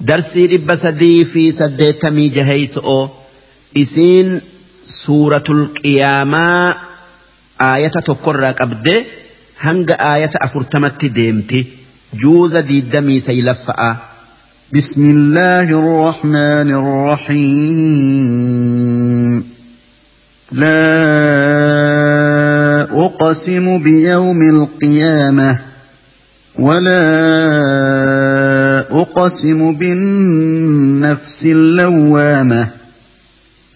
درسي ربا دي في سديتمي جهيس أو۔ اسين سورة القيامة آية تقرى قبد هنگ آية أفرتمت ديمتي جوز دي دمي سيلفا بسم الله الرحمن الرحيم لا أقسم بيوم القيامة ولا أقسم بالنفس اللوامة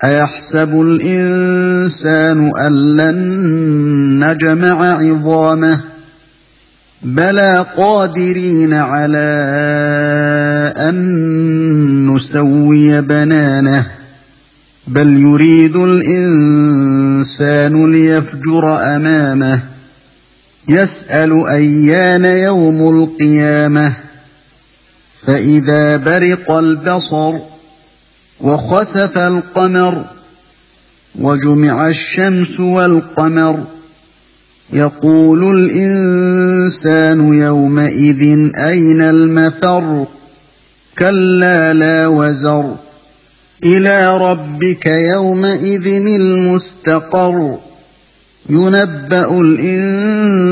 أيحسب الإنسان أن لن نجمع عظامه بلى قادرين على أن نسوي بنانه بل يريد الإنسان ليفجر أمامه يسأل أيان يوم القيامة فإذا برق البصر وخسف القمر وجمع الشمس والقمر يقول الإنسان يومئذ أين المفر؟ كلا لا وزر. إلى ربك يومئذ المستقر. ينبأ الإنسان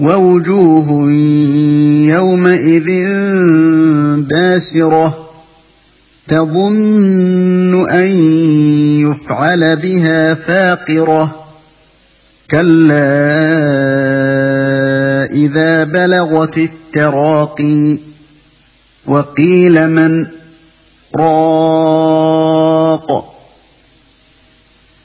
ووجوه يومئذ باسرة تظن أن يفعل بها فاقرة كلا إذا بلغت التراقي وقيل من راق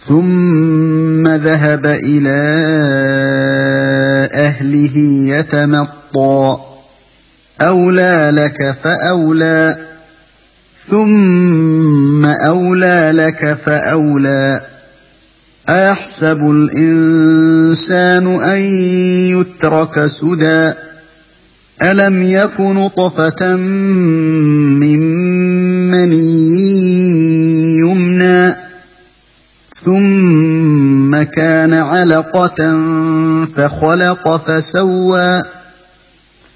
ثم ذهب إلى أهله يتمطى. أولى لك فأولى. ثم أولى لك فأولى. أيحسب الإنسان أن يترك سدى. ألم يك نطفة من مني يمنى. ثم كان علقة فخلق فسوى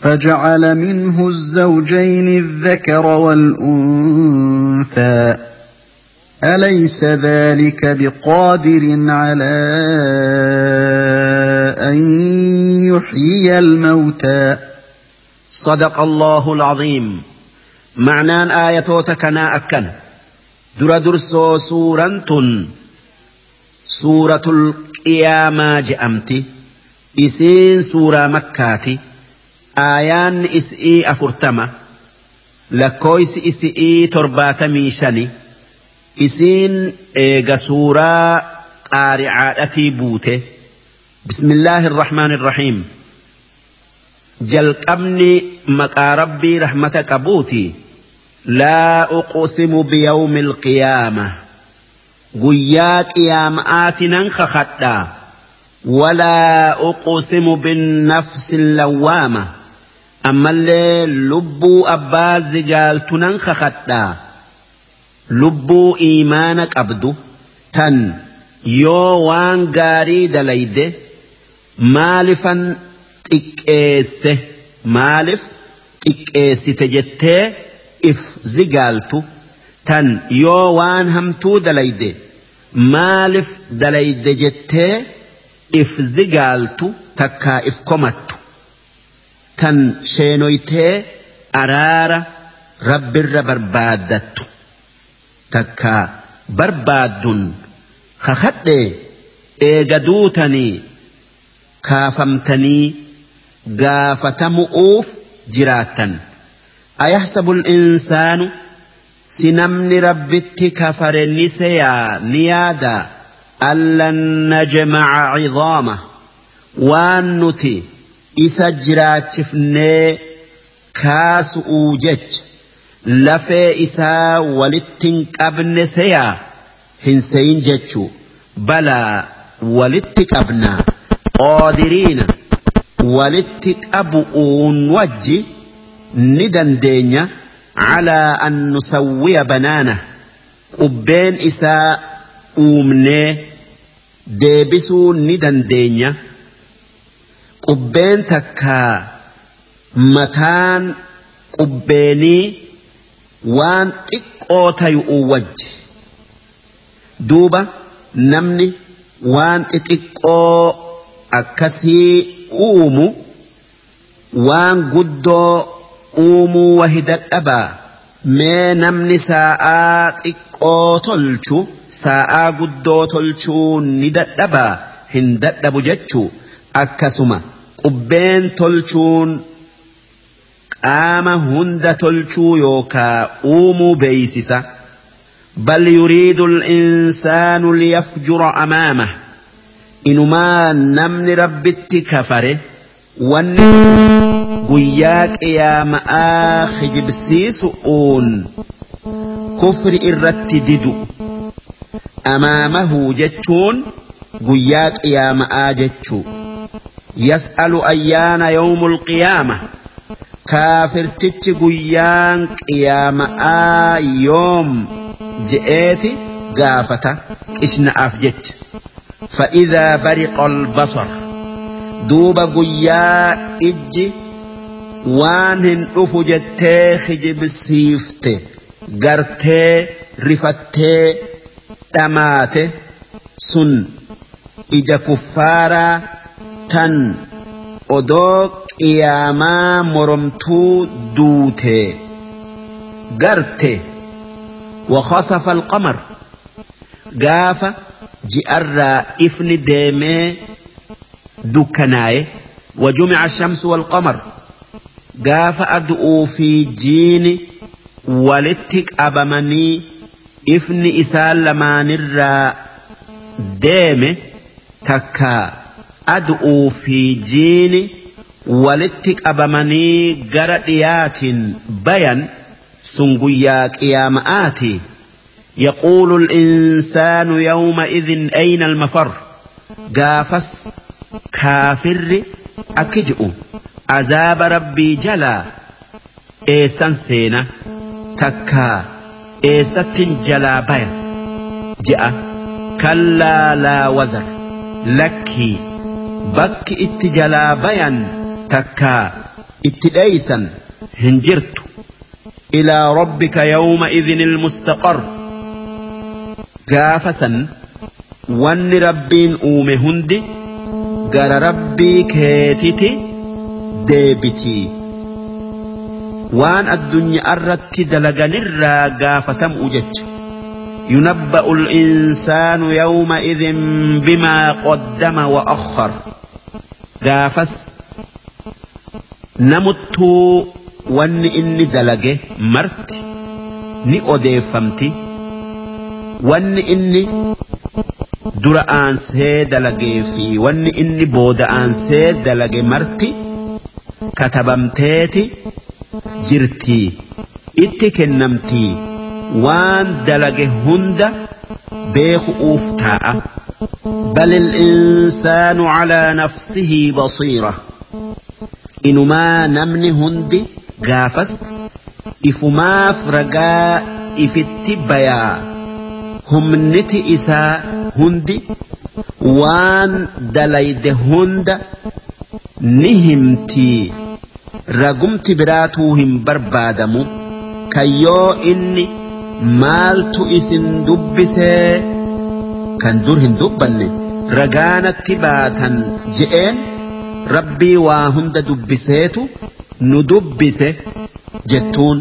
فجعل منه الزوجين الذكر والأنثى. أليس ذلك بقادر على أن يحيي الموتى؟ صدق الله العظيم. معنان آياتوتا كنا أكن. در درسو سورة القيامة جأمتي إسين سورة مكاتي آيان إسئي أفرتما لكويس إسئي ترباتمي شني إسين إيغا سورة قارعاتي بوته بسم الله الرحمن الرحيم jalqabni maqaa rabbii rahmata qabuuti. Laa uqsimu biyawmi alqiyaama guyyaa qiyaama'aati nan kakadha walaa uqsimu binnafsi lawwaama ammallee lubbuu abbaa zigaaltu nan kakadha lubbuu iimaana qabdu tan yoo waan gaarii dalayde maalifan xiqqeesse maalif xiqqeessite jettee if zigaaltu tan yoo waan hamtuu dalayde maaliif dalayde jettee if zigaaltu takkaa if komattu. Tan sheenoytee araara rabbirra barbaaddattu takkaa barbaaddun kakadhee eega duutanii kaafamtanii gaafatamu'uuf jiraattan. Ayahsabu insaanu si namni rabbitti kafare ni seyaa ni yaada. Allan najmaca cidaama waan nuti isa jiraachifnee kaasu'uu jecha lafee isaa walittin qabne seyaa hin seyin jechuu balaa walitti qabnaa qaadiriina walitti qabu'uun wajji ni dandeenya an nusawwiya banaana qubbeen isaa uumnee deebisuu ni dandeenya qubbeen takkaa mataan qubbeenii waan xiqqoo tayu'u wajji duuba namni waan xixiqqoo akkasii uumu waan guddoo uumuu wahi dadhabaa mee namni saa'aa xiqqoo tolchu saa'aa guddoo tolchuu ni dadhabaa hin dadhabu jechuu akkasuma qubbeen tolchuun qaama hunda tolchuu yookaa uumuu beeysisa bal yuriidu الإنسان liyafjura amaamah inumaa namni rabbitti kafare wanni guyyaa qiyaama'aa kijibsiisu'uun kufri irratti didu amaamahu jechuun guyyaa qiyaama'aa jechuu yas'alu ayyaana yawmul qiyaama kaafirtichi guyyaan qiyaama'aa yoom je'eeti gaafata qishna'aaf jecha فإذا برق البصر دوب قيا إج وان أفجت خجب سيفت قرت رفت دمات سن إج كفارا تن odoo qiyaamaa moromtuu duute. Garte وخسف القمر gaafa ji'arraa ifni deemee dukkanaaye وجمع الشمس والقمر. قاف أدعو في جين ولتك أبمني إفن إسال لما نرى ديم تكا. أدعو في جين ولتك أبمني قرديات بيان سنقياك قيامآتي يقول الإنسان يومئذ أين المفر؟ قافس kaafirri akki ji'u. Azaaba rabbii jalaa eessan seena? Takkaa eessattin jalaa baya? Je'a kallaa laa wazar. Lakkii. Bakki itti jalaa bayan? Takkaa itti dheeysan? Hin jirtu. Ilaa rabbika yawma idin ilmustaqar gaafa san wanni rabbiin uume hundi gara rabbii keetiti deebitii waan addunyaa irratti dalaganirraa gaafatamuu jecha ينبأ الإنسان يومئذ بما قدم وأخر قافس نمت وان إني دلقه مرت ni odeeffamti wanni inni dura aansee dalagee fi wanni inni booda aansee dalage marti katabamteeti jirtii itti kennamtii waan dalage hunda beeku'uuf taa'a بل الإنسان على نفسه بصيرة إنما نمني هندي قافس إفماف رقاء إفتي بيا humniti isaa hundi waan dalayde hunda ni himtii ragumti biraatuu hin barbaadamu kayyoo inni maaltu isin dubbisee kan dur hin dubbanne ragaanatti baatan je'een rabbii waa hunda dubbiseetu nu dubbise jettuun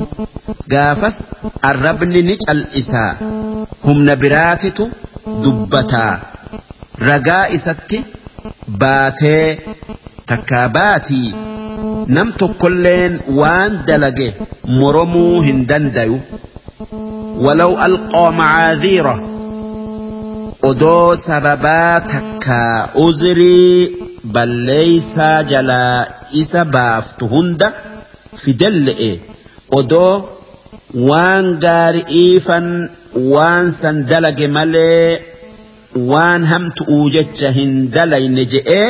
gaafas arrabni ni cal'isaa humna biraatitu dubbataa ragaa isatti baatee takkaa baatii nam tokkolleen waan dalage moromuu hin dandayu walaw alqaa macaadhiira odoo sababaa takkaa uzrii balleeysaa jalaa isa baaftu hunda fidelle'e odoo waan gaari'iifan waan san dalage malee waan hamtu'uu jecha hin dalayne je'ee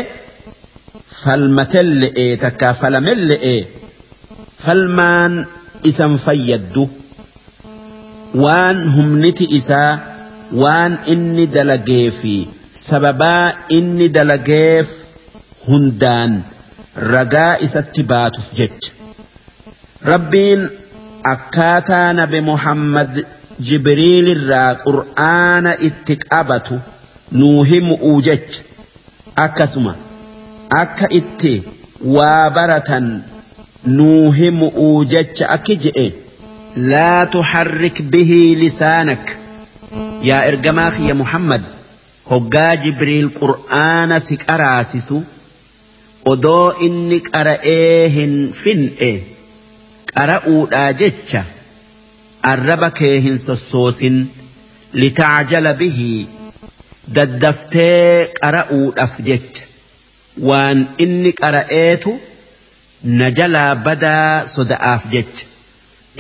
falmatelle'e takkaa falamelle'e falmaan isan fayyaddu waan humniti isaa waan inni dalagee fi sababaa inni dalageef hundaan ragaa isatti baatuuf jecha rabbiin akkaataa nabi muhammad jibriilirraa qur'aana itti qabatu nuu himu'uu jecha. Akkasuma akka itti waa baratan nuu himu'uu jecha akki je'e. Laa tuharrik bihii lisaanak. Yaa ergamaa kiyya muhammad hoggaa jibriil qur'aana si qaraasisu odoo inni qara'ee hin fin'e qara'uudhaa jecha arraba kee hin sossoosin litacjala bihii daddaftee qara'uudhaaf jecha. Waan inni qara'eetu na jalaa badaa soda'aaf jecha.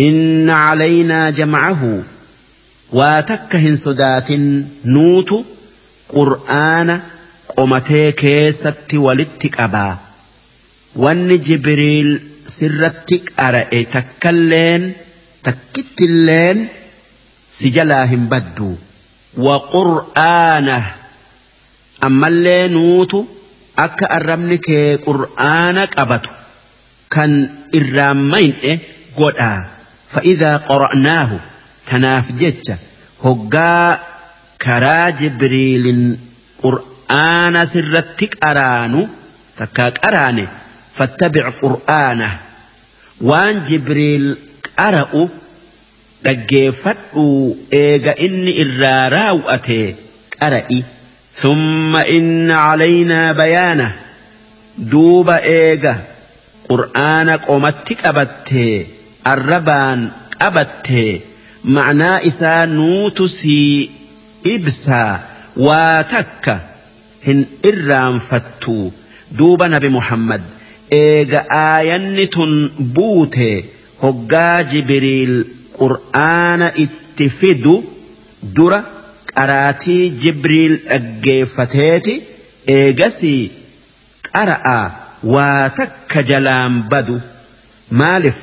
Inna calaynaa jamcahu waa takka hin sodaatin nuutu qur'aana qomatee keessatti walitti qabaa. Wanni jibriil sirratti qara'e takkalleen takkittilleen si jalaa hin baddu wa qur'aana ammallee nuutu akka arrabni kee qur'aana qabatu kan irraan mayne godhaa fa'idaa qora'naahu tanaaf jecha hoggaa karaa jibriilin qur'aana sirratti qaraanu takkaa qaraane fattabic qur'aana waan jibriil qara'u dhaggeeffadhu eega inni irraa raawwate qara'i ثم إن علينا بيانه دوب إيجا قرآن قومتك أبته الربان أبته معنى إسا نوتسي إبسا واتك هن إرام فتو دوب نبي محمد إيجا آيان hoggaa Jibiriil qur'aana itti fidu dura qaraatii Jibiriil dhaggeeffateeti. Eegasii qara'a waa takka jalaan badu. Maalif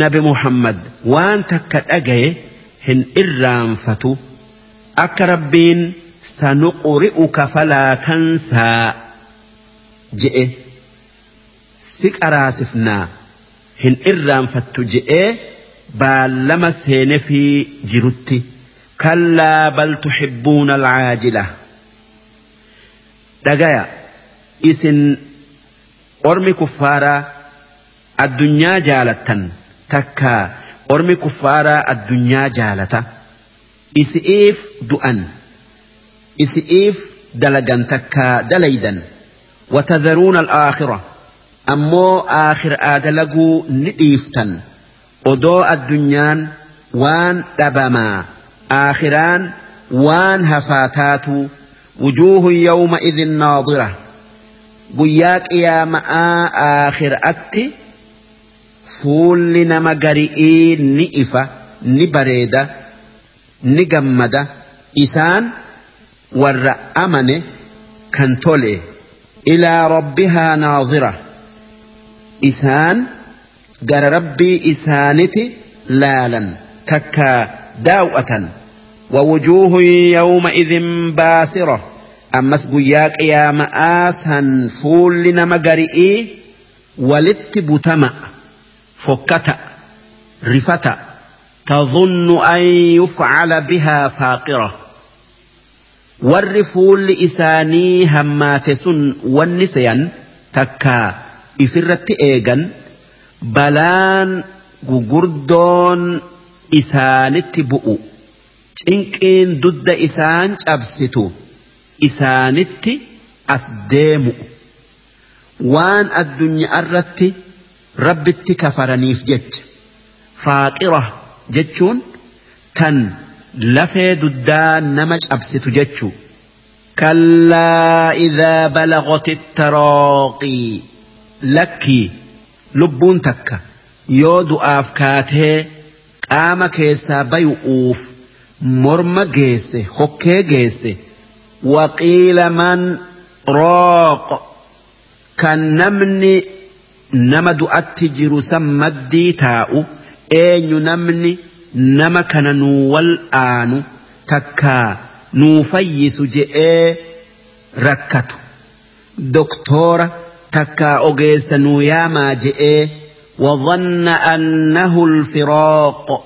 nabi Muhammad waan takka dhagaye hin irraanfatu. Akka rabbiin sanuquri'uka falaa kansaa je'e. Si qaraasifnaa. Hin irraanfattu je'ee baallama seene fi jirutti. كلا بل تحبون العاجلة دقايا إسن أرمي كفارا الدنيا جالة تكا أرمي كفارا الدنيا جالة إسئيف دؤن إسئيف دلقا تكا دليدا وتذرون الآخرة أمو آخر آدلقوا نديفتا أدو الدنيا وان دبما آخران وان هفاتات وجوه يومئذ ناظرة قياك يا ماء آخر أتي فول نما قرئي نئفة نبريدة نقمدة إسان ور أمن كنتولي إلى ربها ناظرة إسان قال ربي إسانتي لالا تكا داوءة ووجوه يومئذ باسرة أما سقياك يا مآسا فولنا مقرئي ولت بتمع فكتا رفتا تظن أن يفعل بها فاقرة والرفول إساني هماتس ونسيا تكا isirratti eegan balaan gugurdoon isaanitti bu'u. Cinqiin dudda isaan cabsitu isaanitti as deemu. Waan addunyaa irratti rabbitti kafaraniif jecha. Faaqira jechuun tan lafee duddaa nama cabsitu jechuu. Kallaa idaa balagoti rooqii lakkii lubbuun takka yoo du'aaf kaatee qaama keessaa bay'uuf morma geesse hokkee geesse waqiila man rooq kan namni nama du'atti jiru san maddii taa'u eenyu namni nama kana nuu wal wal'aanu takkaa nuu fayyisu je'ee rakkatu doktoora. Takkaa ogeessa nuu yaamaa je'ee وظن أنه الفراق.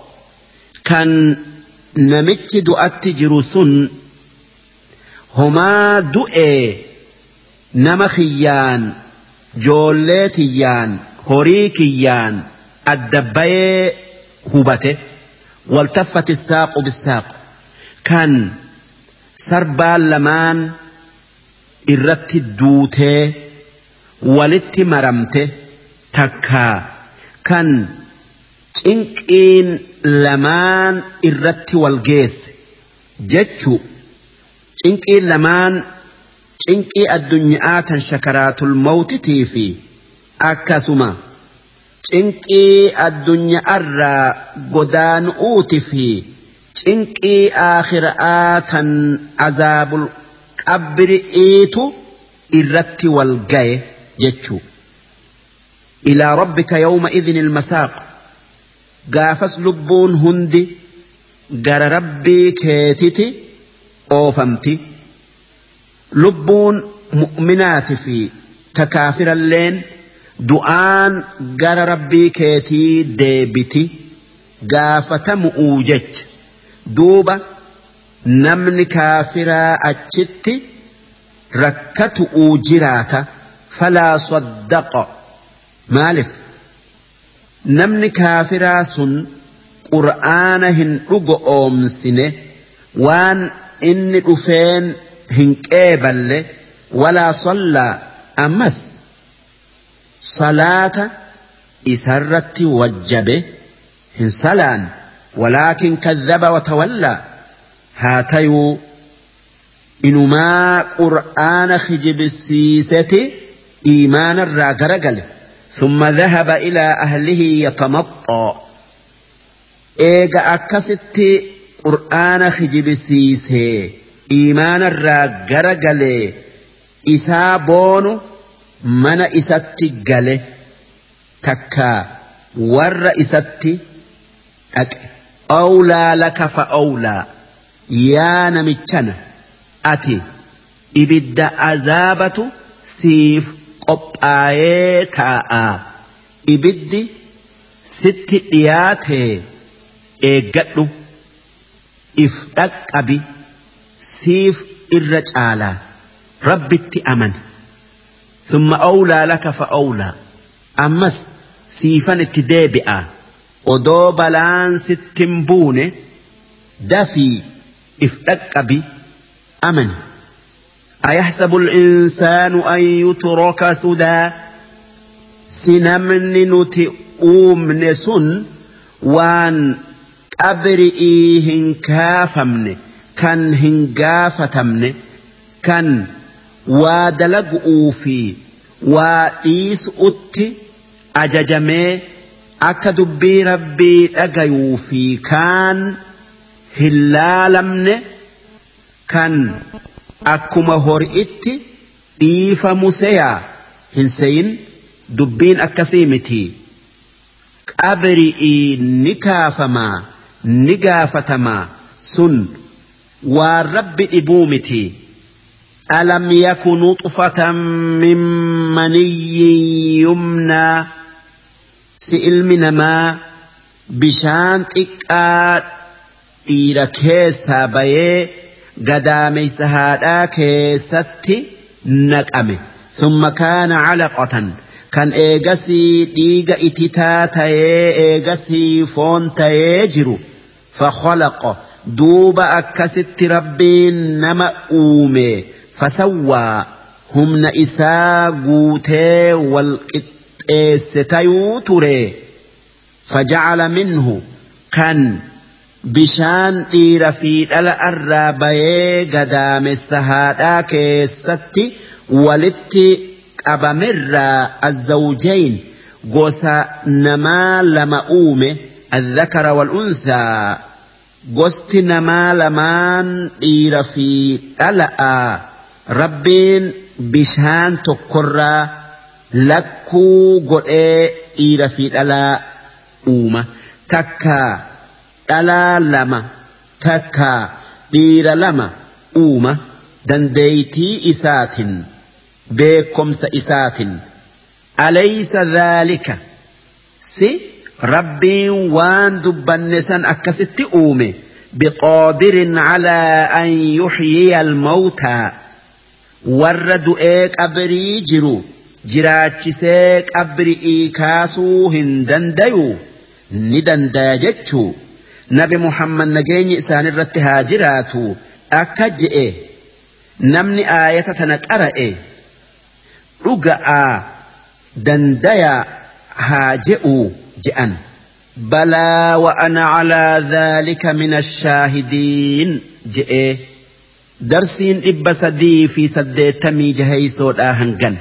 كان نمتش دؤت جرسون هما دؤي نما خيان جوليتيان هوريكيان الدبي هبته والتفت الساق بالساق. كان sarbaan lamaan irratti duutee walitti maramte takkaa kan cinqiin lamaan irratti wal geesse jechu cinqiin lamaan cinqii addunyaa tan shakaraatul mawtitii fi akkasuma cinqii addunyaa irraa godaanu'uuti fi cinqii aakhiraa tan azaabul qabri'iitu irratti wal gaye jechuu. Ilaa rabbika yawma idhin ilmasaaq. Gaafas lubbuun hundi gara rabbii keetiti oofamti. Lubbuun mu'minaati fi takaafiralleen du'aan gara rabbii keetii deebiti. Gaafatamu'uu jecha. Duuba namni kaafiraa achitti rakkatu'uu jiraata فلا صدق. مالف. نمن كافرا سن قرآن هن أقوم سنة وان إن أفين هن كابل ولا صلى. أمس. صلاة إسرت وجب هن سلان ولكن كذب وتولى. هاتيو. إنما قرآن خجب السيسه إيمان الراجرجل ثم ذهب إلى أهله يتمطى إيجا أكست قرآن خجب السيسة إيمان الراجرجل إسابون من إساتي جله تكا ور إساتي أكي أولى لك فأولى يا نمتشنا أتي aayee taa'a ibiddi sitti dhiyaate eeggadhu if dhaqqabi siif irra caala rabbitti amani. Thumma awlaa laka fa awlaa. Ammas siifan itti deebi'a. Odoo balaan sittin buune dafii if dhaqqabi amani. أيحسب الإنسان أن يترك سدى؟ سنمن نتئوم نسن وان أبرئي هنكافمن كان هنقافتمن كان وادلقؤوا في وإيس أتي أججمي dhagayuu fi kaan hin laalamne kan akkuma hori'itti dhiifamu seyaa hin seyin dubbiin akkasii miti qabri'ii ni kaafamaa ni gaafatamaa sun waan rabbi dhibuu miti ألم يك نطفة من مني يمنى سئل من ما بشان تقاد dhiira keessaa bayee gadaameysa haadhaa keessatti naqame thumma kaana calaqatan kan eegasii dhiiga ititaa tayee eegasii foon tayee jiru fakhalaqa duuba akkasitti rabbiin nama uume fasawwaa humna isaa guutee wal qixxeesse tayuu ture fajacala minhu kan bishaan dhiira fi dhala irraa bayee gadaamessa haadhaa keessatti walitti qabamirraa azzawjayn gosa namaa lama uume الذكر والأنثى gosti namaa lamaan dhiira fi dhala'a rabbiin bishaan tokkorraa lakkuu godhee dhiira fi dhalaa uuma takkaa dhalaa lama takkaa dhiira lama uuma dandeeytii isaatin beekomsa isaatin alaysa dhaalika si rabbiin waan dubbanne san akkasitti uume biqaadirin calaa an yuxyiya almawtaa warra du'ee qabrii jiru jiraachisee qabri'ii kaasuu hin dandayu ni dandaya jechuu nabi muhammad nageenyi isaan irratti haa jiraatu akka je'e namni aayata tana qara'e dhuga'aa dandaya haa je'u je'an balaa wa'ana calaa dhaalika min ashaahidiin je'e darsiin dhibba sadii fi saddeettamii jaheysoodhaa hangan